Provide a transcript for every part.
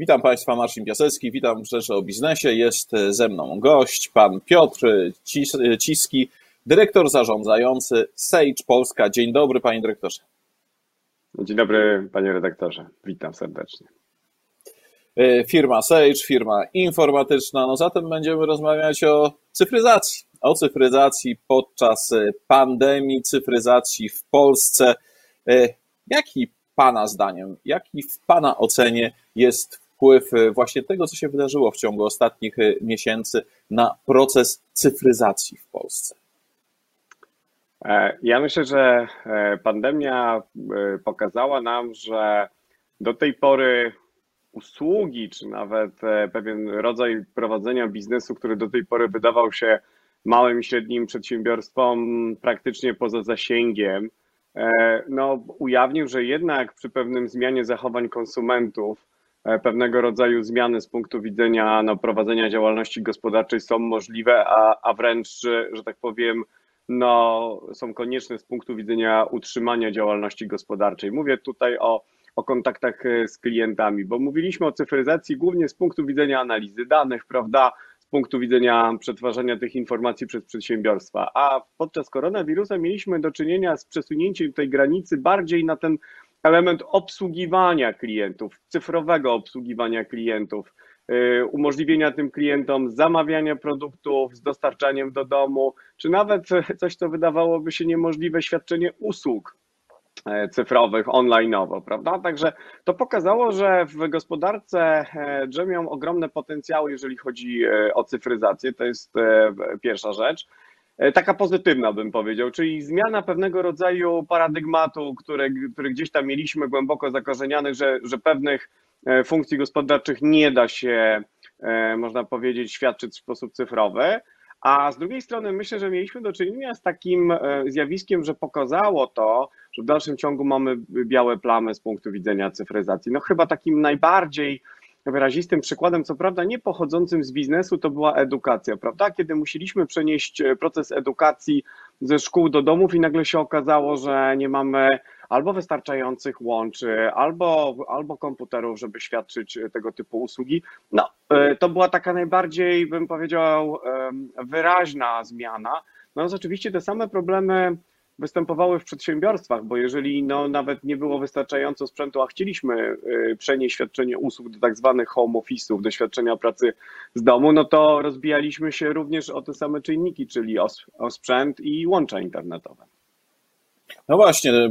Witam Państwa, Marcin Piasecki, witam w Rzeczy o Biznesie. Jest ze mną gość, pan Piotr Ciski, dyrektor zarządzający Sage Polska. Dzień dobry, panie dyrektorze. Dzień dobry, panie redaktorze. Witam serdecznie. E, firma Sage, firma informatyczna. No zatem będziemy rozmawiać o cyfryzacji. O cyfryzacji podczas pandemii, cyfryzacji w Polsce. E, jaki Pana zdaniem, jaki w Pana ocenie jest wpływ właśnie tego, co się wydarzyło w ciągu ostatnich miesięcy na proces cyfryzacji w Polsce? E, ja myślę, że pandemia pokazała nam, że do tej pory usługi, czy nawet e, pewien rodzaj prowadzenia biznesu, który do tej pory wydawał się małym i średnim przedsiębiorstwom praktycznie poza zasięgiem, e, no, ujawnił, że jednak przy pewnym zmianie zachowań konsumentów, e, pewnego rodzaju zmiany z punktu widzenia no, prowadzenia działalności gospodarczej są możliwe, a, a wręcz, że tak powiem, no, są konieczne z punktu widzenia utrzymania działalności gospodarczej. Mówię tutaj o o kontaktach e, z klientami, bo mówiliśmy o cyfryzacji głównie z punktu widzenia analizy danych, prawda? Z punktu widzenia przetwarzania tych informacji przez przedsiębiorstwa. A podczas koronawirusa mieliśmy do czynienia z przesunięciem tej granicy bardziej na ten element obsługiwania klientów, cyfrowego obsługiwania klientów, e, umożliwienia tym klientom zamawiania produktów z dostarczaniem do domu, czy nawet coś, co wydawałoby się niemożliwe, świadczenie usług E, cyfrowych, online'owo, prawda? Także to pokazało, że w gospodarce e, drzemią ogromne potencjały, jeżeli chodzi e, o cyfryzację. To jest pierwsza rzecz. Taka pozytywna bym powiedział, czyli zmiana pewnego rodzaju paradygmatu, który, który gdzieś tam mieliśmy głęboko zakorzeniany, że, że pewnych funkcji gospodarczych nie da się, można powiedzieć, świadczyć w sposób cyfrowy. A z drugiej strony myślę, że mieliśmy do czynienia z takim zjawiskiem, że pokazało to, że w dalszym ciągu mamy białe plamy z punktu widzenia cyfryzacji. No chyba takim najbardziej wyrazistym przykładem, co prawda nie pochodzącym z biznesu, to była edukacja, prawda? Kiedy musieliśmy przenieść proces edukacji ze szkół do domów i nagle się okazało, że nie mamy albo wystarczających łączy, albo, albo komputerów, żeby świadczyć tego typu usługi. No, e, to była taka najbardziej, bym powiedział, wyraźna zmiana. No, oczywiście te same problemy występowały w przedsiębiorstwach, bo jeżeli no, nawet nie było wystarczająco sprzętu, a chcieliśmy y, przenieść świadczenie usług do tak zwanych home office'ów, do świadczenia pracy z domu, no to rozbijaliśmy się również o te same czynniki, czyli o, o sprzęt i łącza internetowe. No właśnie, y,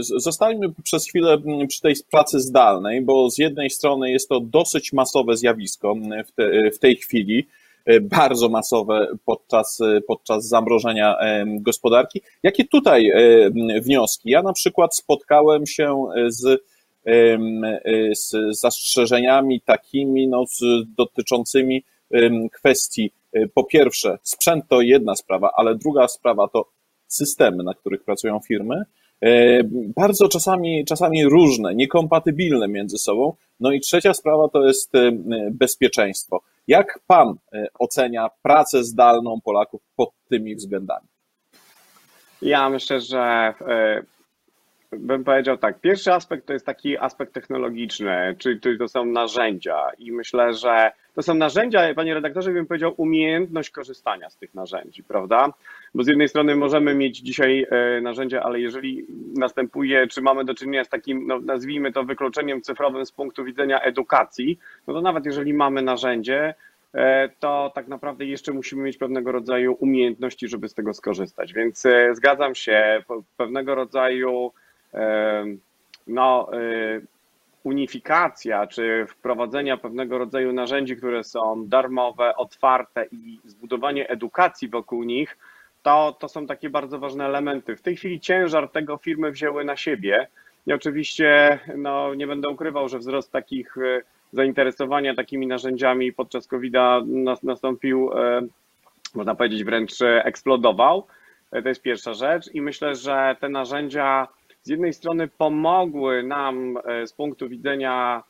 zostańmy przez chwilę przy tej pracy zdalnej, bo z jednej strony jest to dosyć masowe zjawisko w, te, w tej chwili, bardzo masowe podczas, e, podczas zamrożenia e, gospodarki. Jakie tutaj wnioski? Ja na przykład spotkałem się z, z zastrzeżeniami takimi no, dotyczącymi kwestii, po pierwsze, sprzęt to jedna sprawa, ale druga sprawa to systemy, na których pracują firmy, bardzo czasami, czasami różne, niekompatybilne między sobą. No i trzecia sprawa to jest bezpieczeństwo. Jak pan e, ocenia pracę zdalną Polaków pod tymi względami? Ja myślę, że e, bym powiedział tak. Pierwszy aspekt to jest taki aspekt technologiczny, czyli to są narzędzia i myślę, że to są narzędzia, panie redaktorze, bym powiedział, umiejętność korzystania z tych narzędzi, prawda? Bo z jednej strony możemy mieć dzisiaj e, narzędzia, ale jeżeli następuje, czy mamy do czynienia z takim, no, nazwijmy to wykluczeniem cyfrowym z punktu widzenia edukacji, no to nawet jeżeli mamy narzędzie, e, to tak naprawdę jeszcze musimy mieć pewnego rodzaju umiejętności, żeby z tego skorzystać. Więc e, zgadzam się, pewnego rodzaju no, unifikacja czy wprowadzenia pewnego rodzaju narzędzi, które są darmowe, otwarte i zbudowanie edukacji wokół nich, to, to są takie bardzo ważne elementy. W tej chwili ciężar tego firmy wzięły na siebie. I oczywiście no, nie będę ukrywał, że wzrost takich e, zainteresowania takimi narzędziami podczas COVID-a nastąpił, e, można powiedzieć, wręcz eksplodował. E, to jest pierwsza rzecz i myślę, że te narzędzia z jednej strony pomogły nam e, z punktu widzenia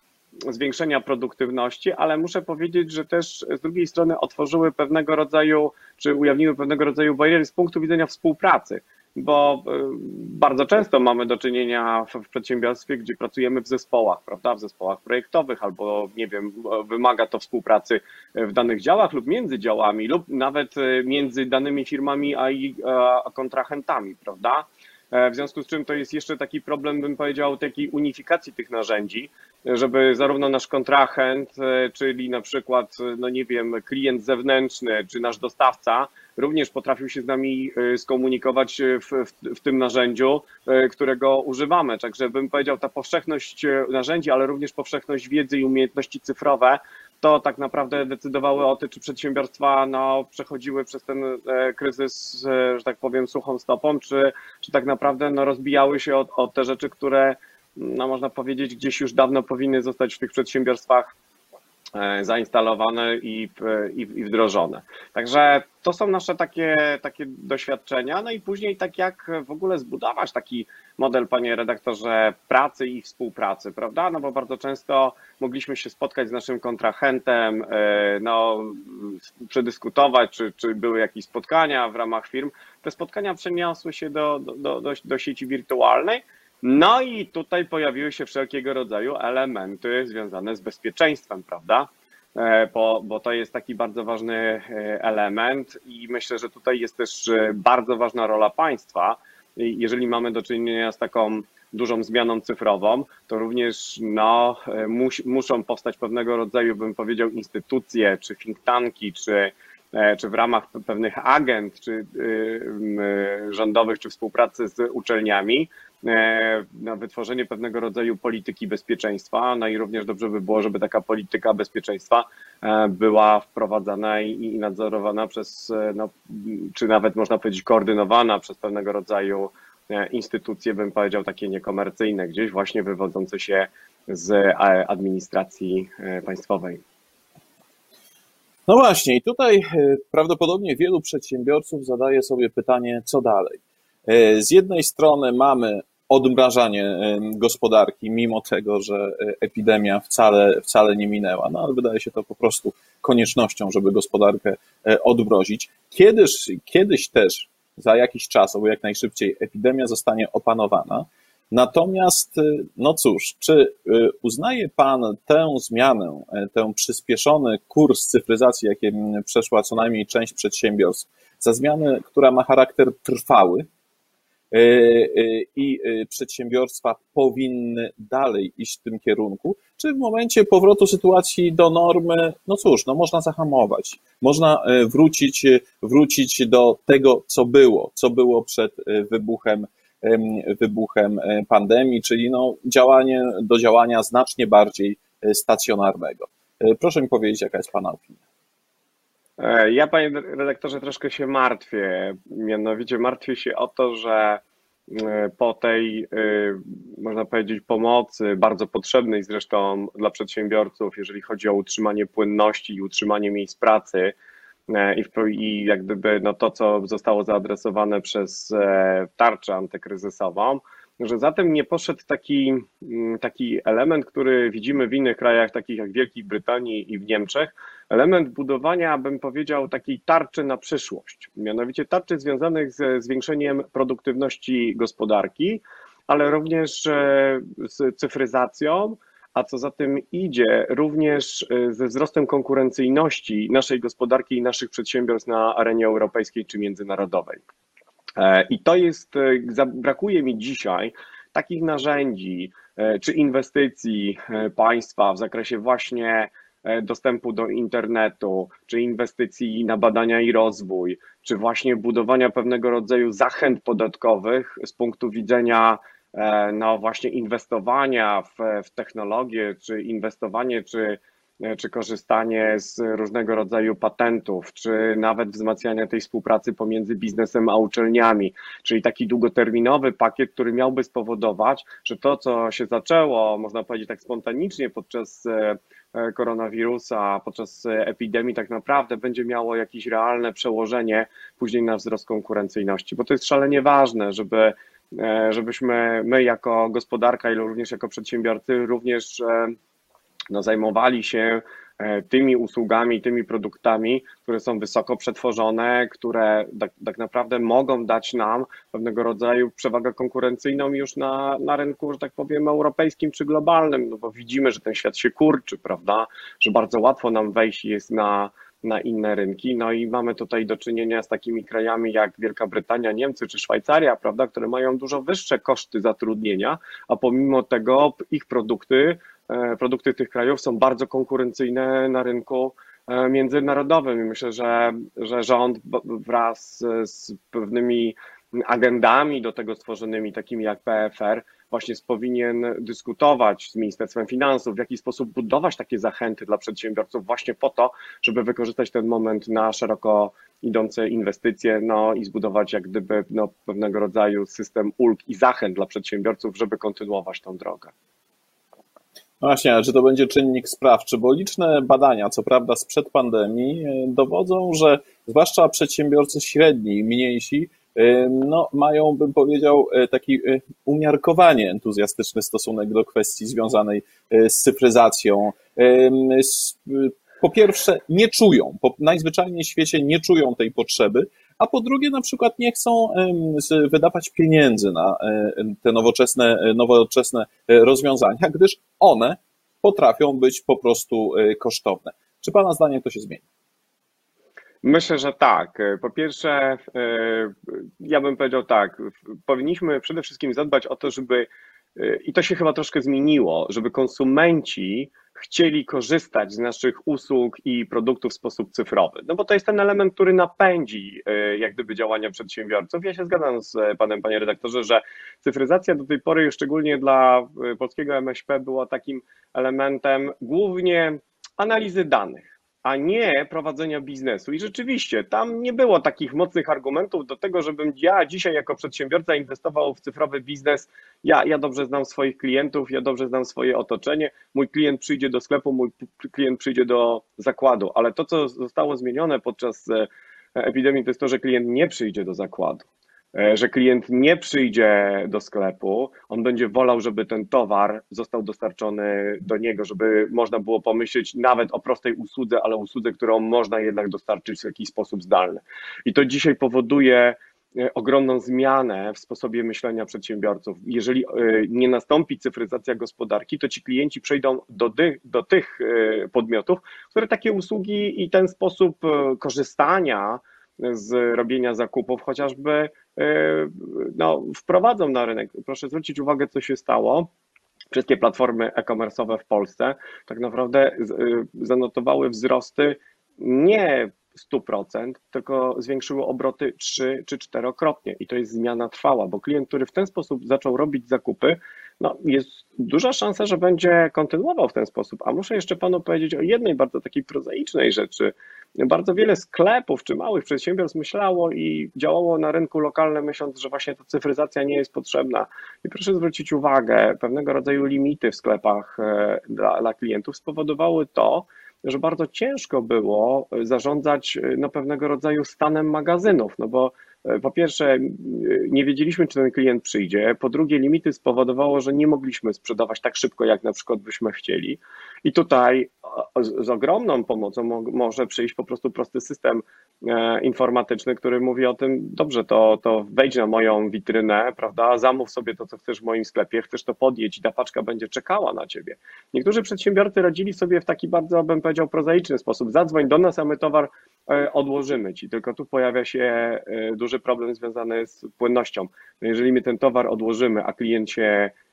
zwiększenia produktywności, ale muszę powiedzieć, że też z drugiej strony otworzyły pewnego rodzaju, czy ujawniły pewnego rodzaju bariery z punktu widzenia współpracy. bo bardzo często mamy do czynienia w, przedsiębiorstwie, gdzie pracujemy w zespołach, prawda, w zespołach projektowych, albo nie wiem, wymaga to współpracy w danych działach lub między działami, lub nawet między danymi firmami a, a kontrahentami, prawda? E, w związku z czym to jest jeszcze taki problem, bym powiedział, takiej unifikacji tych narzędzi, żeby zarówno nasz kontrahent, e, czyli na przykład, no nie wiem, klient zewnętrzny, czy nasz dostawca, również potrafił się z nami e, skomunikować w, w, w, tym narzędziu, którego używamy. Także bym powiedział, ta powszechność narzędzi, ale również powszechność wiedzy i umiejętności cyfrowe to tak naprawdę decydowały o tym, czy przedsiębiorstwa no, przechodziły przez ten e, kryzys, e, że tak powiem, suchą stopą, czy, czy tak naprawdę no, rozbijały się o, o te rzeczy, które no, można powiedzieć gdzieś już dawno powinny zostać w tych przedsiębiorstwach zainstalowane i, i, i, wdrożone. Także to są nasze takie, takie doświadczenia. No i później tak jak w ogóle zbudować taki model, panie redaktorze, pracy i współpracy, prawda? No bo bardzo często mogliśmy się spotkać z naszym kontrahentem, e, no, przedyskutować, czy, czy były jakieś spotkania w ramach firm. Te spotkania przeniosły się do, do, do, do sieci wirtualnej, no i tutaj pojawiły się wszelkiego rodzaju elementy związane z bezpieczeństwem, prawda? E, bo, bo to jest taki bardzo ważny e, element i myślę, że tutaj jest też e, bardzo ważna rola państwa. Jeżeli mamy do czynienia z taką dużą zmianą cyfrową, to również no, mus, muszą powstać pewnego rodzaju, bym powiedział, instytucje, czy think tanki, czy, czy w ramach pewnych agent, czy rządowych, czy współpracy z uczelniami, na wytworzenie pewnego rodzaju polityki bezpieczeństwa. No i również dobrze by było, żeby taka polityka bezpieczeństwa e, była wprowadzana i nadzorowana przez, e, no, czy nawet można powiedzieć koordynowana przez pewnego rodzaju instytucje, bym powiedział takie niekomercyjne, gdzieś właśnie wywodzące się z administracji państwowej. No właśnie, i tutaj prawdopodobnie wielu przedsiębiorców zadaje sobie pytanie, co dalej. Z jednej strony mamy odmrażanie gospodarki, mimo tego, że e, epidemia wcale, wcale nie minęła. No ale wydaje się to po prostu koniecznością, żeby gospodarkę e, odmrozić. Kiedyś, kiedyś też, za jakiś czas, albo jak najszybciej, epidemia zostanie opanowana. Natomiast, e, no cóż, czy uznaje Pan tę zmianę, ten przyspieszony kurs cyfryzacji, jakim przeszła co najmniej część przedsiębiorstw, za zmianę, która ma charakter trwały, E, e, i e, przedsiębiorstwa powinny dalej iść w tym kierunku, czy w momencie powrotu sytuacji do normy, no cóż, no można zahamować, można wrócić, wrócić do tego, co było, co było przed wybuchem, wybuchem pandemii, czyli no działanie do działania znacznie bardziej stacjonarnego. Proszę mi powiedzieć, jaka jest Pana opinia? Ja, panie redaktorze, troszkę się martwię. Mianowicie martwię się o to, że e, po tej, e, można powiedzieć, pomocy, bardzo potrzebnej zresztą dla przedsiębiorców, jeżeli chodzi o utrzymanie płynności i utrzymanie miejsc pracy, e, i, i jak gdyby no to, co zostało zaadresowane przez tarczę antykryzysową, że zatem nie poszedł taki, mm, taki element, który widzimy w innych krajach, takich jak Wielkiej Brytanii i w Niemczech, element budowania, bym powiedział, takiej tarczy na przyszłość. Mianowicie tarczy związanych ze zwiększeniem produktywności gospodarki, ale również e, z cyfryzacją, a co za tym idzie, również e, ze wzrostem konkurencyjności naszej gospodarki i naszych przedsiębiorstw na arenie europejskiej czy międzynarodowej. E, I to jest, e, brakuje mi dzisiaj takich narzędzi e, czy inwestycji państwa w zakresie właśnie dostępu do internetu, czy inwestycji na badania i rozwój, czy właśnie budowania pewnego rodzaju zachęt podatkowych z punktu widzenia no właśnie inwestowania w, w technologię, czy inwestowanie, czy czy korzystanie z różnego rodzaju patentów, czy nawet wzmacnianie tej współpracy pomiędzy biznesem a uczelniami, czyli taki długoterminowy pakiet, który miałby spowodować, że to, co się zaczęło, można powiedzieć tak spontanicznie podczas e, e, koronawirusa, podczas epidemii, tak naprawdę będzie miało jakieś realne przełożenie później na wzrost konkurencyjności, bo to jest szalenie ważne, żeby żebyśmy my jako gospodarka i również jako przedsiębiorcy również no, zajmowali się E, tymi usługami, tymi produktami, które są wysoko przetworzone, które tak, tak, naprawdę mogą dać nam pewnego rodzaju przewagę konkurencyjną już na, na rynku, że tak powiem, europejskim czy globalnym, no bo widzimy, że ten świat się kurczy, prawda, że bardzo łatwo nam wejść jest na, na inne rynki. No i mamy tutaj do czynienia z takimi krajami jak Wielka Brytania, Niemcy czy Szwajcaria, prawda, które mają dużo wyższe koszty zatrudnienia, a pomimo tego ich produkty produkty tych krajów są bardzo konkurencyjne na rynku e, międzynarodowym i myślę, że, że rząd wraz z pewnymi agendami do tego stworzonymi, takimi jak PFR, właśnie powinien dyskutować z Ministerstwem Finansów, w jaki sposób budować takie zachęty dla przedsiębiorców właśnie po to, żeby wykorzystać ten moment na szeroko idące inwestycje, no i zbudować jak gdyby no, pewnego rodzaju system ulg i zachęt dla przedsiębiorców, żeby kontynuować tą drogę. Właśnie, a czy to będzie czynnik sprawczy? Bo liczne badania, co prawda sprzed pandemii, e, dowodzą, że zwłaszcza przedsiębiorcy średni, mniejsi, e, no, mają, bym powiedział, e, taki umiarkowanie entuzjastyczny stosunek do kwestii związanej z cyfryzacją. Po pierwsze, nie czują, po najzwyczajniej w świecie nie czują tej potrzeby, a po drugie na przykład nie chcą wydawać pieniędzy na te nowoczesne, nowoczesne rozwiązania, gdyż one potrafią być po prostu e, kosztowne. Czy Pana zdaniem to się zmieni? Myślę, że tak. Po pierwsze, e, ja bym powiedział tak, powinniśmy przede wszystkim zadbać o to, żeby, e, i to się chyba troszkę zmieniło, żeby konsumenci chcieli korzystać z naszych usług i produktów w sposób cyfrowy. No bo to jest ten element, który napędzi e, jak gdyby działania przedsiębiorców. Ja się zgadzam z panem, panie redaktorze, że cyfryzacja do tej pory, szczególnie dla e, polskiego MŚP, była takim elementem głównie analizy danych a nie prowadzenia biznesu. I rzeczywiście tam nie było takich mocnych argumentów do tego, żebym ja dzisiaj jako przedsiębiorca inwestował w cyfrowy biznes. Ja, ja dobrze znam swoich klientów, ja dobrze znam swoje otoczenie. Mój klient przyjdzie do sklepu, mój klient przyjdzie do zakładu, ale to, co zostało zmienione podczas e, epidemii, to jest to, że klient nie przyjdzie do zakładu. E, że klient nie przyjdzie do sklepu, on będzie wolał, żeby ten towar został dostarczony do niego, żeby można było pomyśleć nawet o prostej usłudze, ale usłudze, którą można jednak dostarczyć w jakiś sposób zdalny. I to dzisiaj powoduje e, ogromną zmianę w sposobie myślenia przedsiębiorców. Jeżeli e, nie nastąpi cyfryzacja gospodarki, to ci klienci przejdą do, do tych podmiotów, które takie usługi i ten sposób korzystania z robienia zakupów chociażby no, wprowadzą na rynek. Proszę zwrócić uwagę, co się stało. Wszystkie platformy e-commerce'owe w Polsce tak naprawdę e, zanotowały wzrosty nie 100%, tylko zwiększyły obroty 3 czy 4-krotnie i to jest zmiana trwała, bo klient, który w ten sposób zaczął robić zakupy, no jest duża szansa, że będzie kontynuował w ten sposób. A muszę jeszcze panu powiedzieć o jednej bardzo takiej prozaicznej rzeczy. Bardzo wiele sklepów czy małych przedsiębiorstw myślało i działało na rynku lokalnym, myśląc, że właśnie ta cyfryzacja nie jest potrzebna. I proszę zwrócić uwagę, pewnego rodzaju limity w sklepach e, dla, dla klientów spowodowały to, że bardzo ciężko było zarządzać no, pewnego rodzaju stanem magazynów, no bo e, po pierwsze, nie wiedzieliśmy, czy ten klient przyjdzie. Po drugie, limity spowodowało, że nie mogliśmy sprzedawać tak szybko, jak na przykład byśmy chcieli. I tutaj z, ogromną pomocą może przyjść po prostu prosty system e, informatyczny, który mówi o tym, dobrze, to, to wejdź na moją witrynę, prawda, zamów sobie to, co chcesz w moim sklepie, chcesz to podjeść i ta paczka będzie czekała na ciebie. Niektórzy przedsiębiorcy radzili sobie w taki bardzo, bym powiedział, prozaiczny sposób. Zadzwoń do nas, a my towar e, odłożymy ci. Tylko tu pojawia się e, duży problem związany z płynnością. No jeżeli my ten towar odłożymy, a klient się E,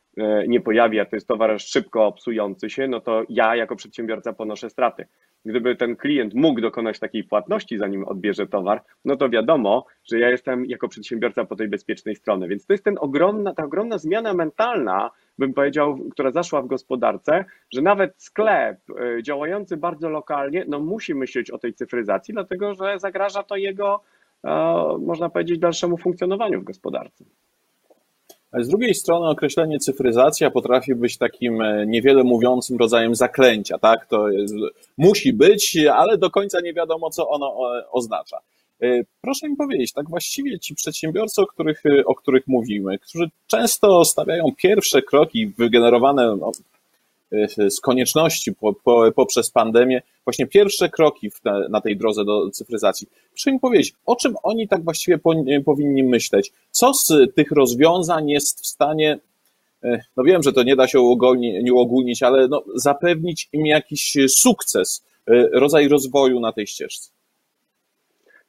nie pojawi, a to jest towar szybko psujący się, no to ja jako przedsiębiorca ponoszę straty. Gdyby ten klient mógł dokonać takiej płatności, zanim odbierze towar, no to wiadomo, że ja jestem jako przedsiębiorca po tej bezpiecznej stronie. Więc to jest ten ogromna, ta ogromna zmiana mentalna, bym powiedział, która zaszła w gospodarce, że nawet sklep e, działający bardzo lokalnie, no musi myśleć o tej cyfryzacji, dlatego że zagraża to jego, e, można powiedzieć, dalszemu funkcjonowaniu w gospodarce. Z drugiej strony określenie cyfryzacja potrafi być takim e, niewiele mówiącym rodzajem zaklęcia, tak? To jest, musi być, ale do końca nie wiadomo, co ono oznacza. E, proszę mi powiedzieć, tak właściwie ci przedsiębiorcy, o których, e, o których mówimy, którzy często stawiają pierwsze kroki wygenerowane no, z konieczności po, po, poprzez pandemię, właśnie pierwsze kroki te, na tej drodze do cyfryzacji. Proszę mi powiedzieć, o czym oni tak właściwie po, powinni myśleć? Co z tych rozwiązań jest w stanie no wiem, że to nie da się uogólnić, ale no, zapewnić im jakiś sukces, rodzaj rozwoju na tej ścieżce.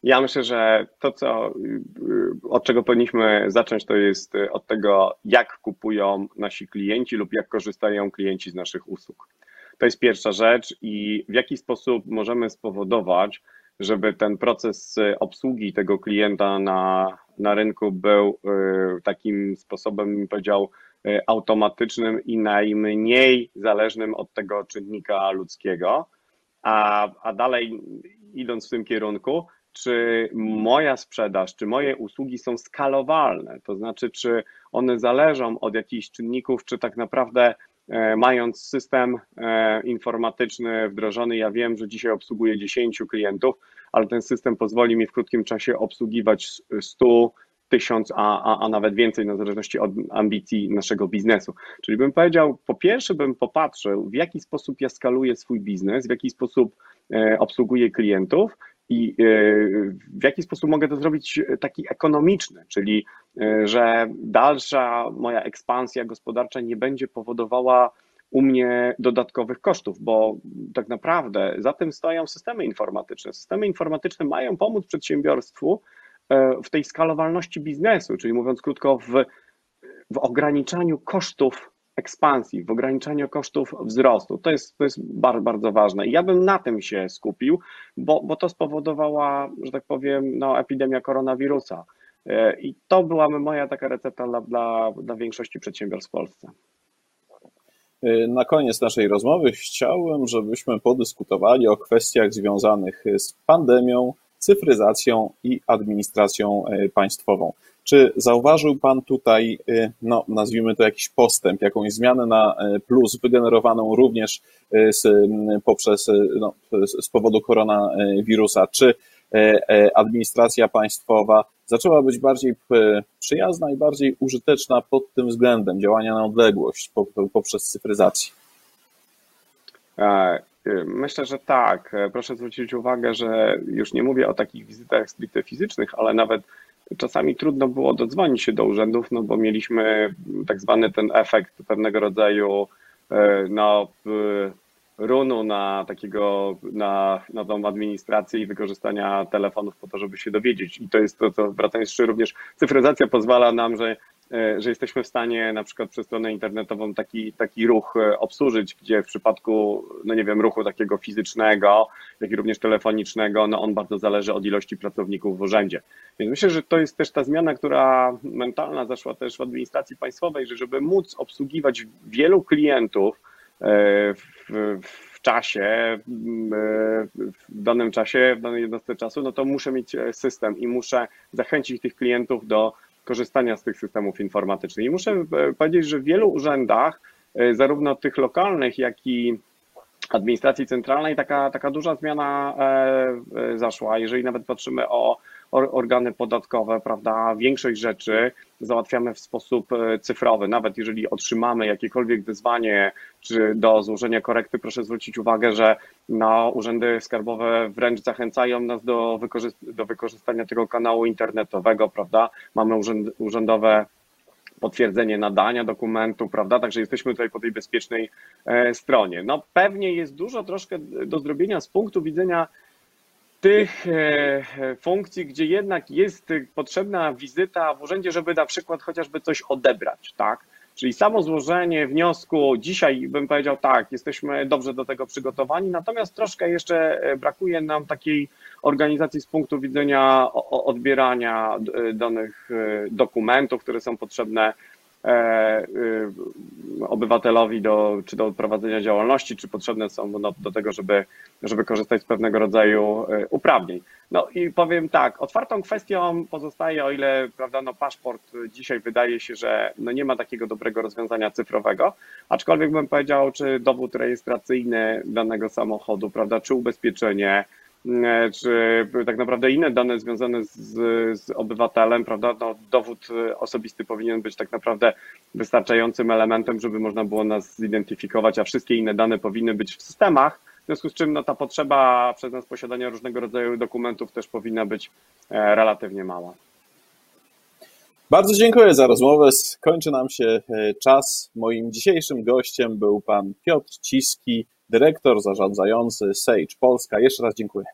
Ja myślę, że to, co, od czego powinniśmy zacząć, to jest od tego, jak kupują nasi klienci lub jak korzystają klienci z naszych usług. To jest pierwsza rzecz i w jaki sposób możemy spowodować, żeby ten proces obsługi tego klienta na, na rynku był y, takim sposobem, powiedział, y, automatycznym i najmniej zależnym od tego czynnika ludzkiego. A, a dalej idąc w tym kierunku, czy moja sprzedaż, czy moje usługi są skalowalne, to znaczy, czy one zależą od jakichś czynników, czy tak naprawdę e, mając system e, informatyczny wdrożony, ja wiem, że dzisiaj obsługuję 10 klientów, ale ten system pozwoli mi w krótkim czasie obsługiwać 100, 1000, a, a, a nawet więcej, na zależności od ambicji naszego biznesu. Czyli bym powiedział, po pierwsze bym popatrzył, w jaki sposób ja skaluję swój biznes, w jaki sposób e, obsługuję klientów i e, w jaki sposób mogę to zrobić taki ekonomiczny, czyli e, że dalsza moja ekspansja gospodarcza nie będzie powodowała u mnie dodatkowych kosztów, bo tak naprawdę za tym stoją systemy informatyczne. Systemy informatyczne mają pomóc przedsiębiorstwu e, w tej skalowalności biznesu, czyli mówiąc krótko, w, w ograniczaniu kosztów ekspansji, w ograniczaniu kosztów wzrostu. To jest, to jest bardzo, bardzo ważne. I ja bym na tym się skupił, bo, bo to spowodowała, że tak powiem, no, epidemia koronawirusa. E, I to byłaby moja taka recepta dla, dla, dla większości przedsiębiorstw w Polsce. E, na koniec naszej rozmowy chciałbym, żebyśmy podyskutowali o kwestiach związanych z pandemią, cyfryzacją i administracją e, państwową. Czy zauważył Pan tutaj, y, no, nazwijmy to jakiś postęp, jakąś zmianę na y, plus wygenerowaną również y, z, poprzez, no, z powodu koronawirusa? Czy administracja państwowa zaczęła być bardziej przyjazna i bardziej użyteczna pod tym względem działania na odległość poprzez cyfryzację? E, myślę, że tak. E, proszę zwrócić uwagę, że już nie mówię o takich wizytach stricte fizycznych, ale nawet czasami trudno było dodzwonić się do urzędów, no bo mieliśmy tak zwany ten efekt pewnego rodzaju e, no, runu na takiego, na, na tą administrację i wykorzystania telefonów po to, żeby się dowiedzieć. I to jest to, co wracając jeszcze również cyfryzacja pozwala nam, że E, że jesteśmy w stanie na przykład przez stronę internetową taki, taki ruch e, obsłużyć, gdzie w przypadku, no nie wiem, ruchu takiego fizycznego, jak i również telefonicznego, no on bardzo zależy od ilości pracowników w urzędzie. Więc myślę, że to jest też ta zmiana, która mentalna zaszła też w administracji państwowej, że żeby móc obsługiwać wielu klientów e, w, w czasie, w danym czasie, w danej jednostce czasu, no to muszę mieć system i muszę zachęcić tych klientów do korzystania z tych systemów informatycznych. I muszę e, powiedzieć, że w wielu urzędach, e, zarówno tych lokalnych, jak i administracji centralnej, taka, taka duża zmiana e, zaszła. Jeżeli nawet patrzymy o organy podatkowe, prawda, większość rzeczy załatwiamy w sposób e, cyfrowy. Nawet jeżeli otrzymamy jakiekolwiek wyzwanie czy do złożenia korekty, proszę zwrócić uwagę, że no, urzędy skarbowe wręcz zachęcają nas do, wykorzyst do wykorzystania tego kanału internetowego, prawda? Mamy urzęd urzędowe potwierdzenie nadania dokumentu, prawda? Także jesteśmy tutaj po tej bezpiecznej e, stronie. No pewnie jest dużo troszkę do zrobienia z punktu widzenia tych e, funkcji, gdzie jednak jest potrzebna wizyta w urzędzie, żeby na przykład chociażby coś odebrać, tak? Czyli samo złożenie wniosku, dzisiaj bym powiedział tak, jesteśmy dobrze do tego przygotowani, natomiast troszkę jeszcze e, brakuje nam takiej organizacji z punktu widzenia odbierania e, danych dokumentów, które są potrzebne E, obywatelowi do, czy do prowadzenia działalności, czy potrzebne są no, do tego, żeby, żeby korzystać z pewnego rodzaju e, uprawnień. No i powiem tak, otwartą kwestią pozostaje, o ile prawda, no, paszport dzisiaj wydaje się, że no, nie ma takiego dobrego rozwiązania cyfrowego, aczkolwiek bym powiedział, czy dowód rejestracyjny danego samochodu, prawda, czy ubezpieczenie, czy tak naprawdę inne dane związane z, z obywatelem, prawda? No, dowód osobisty powinien być tak naprawdę wystarczającym elementem, żeby można było nas zidentyfikować, a wszystkie inne dane powinny być w systemach. W związku z czym no, ta potrzeba przez nas posiadania różnego rodzaju dokumentów też powinna być relatywnie mała. Bardzo dziękuję za rozmowę. Kończy nam się e, czas. Moim dzisiejszym gościem był pan Piotr Ciski, dyrektor zarządzający Sage Polska. Jeszcze raz dziękuję.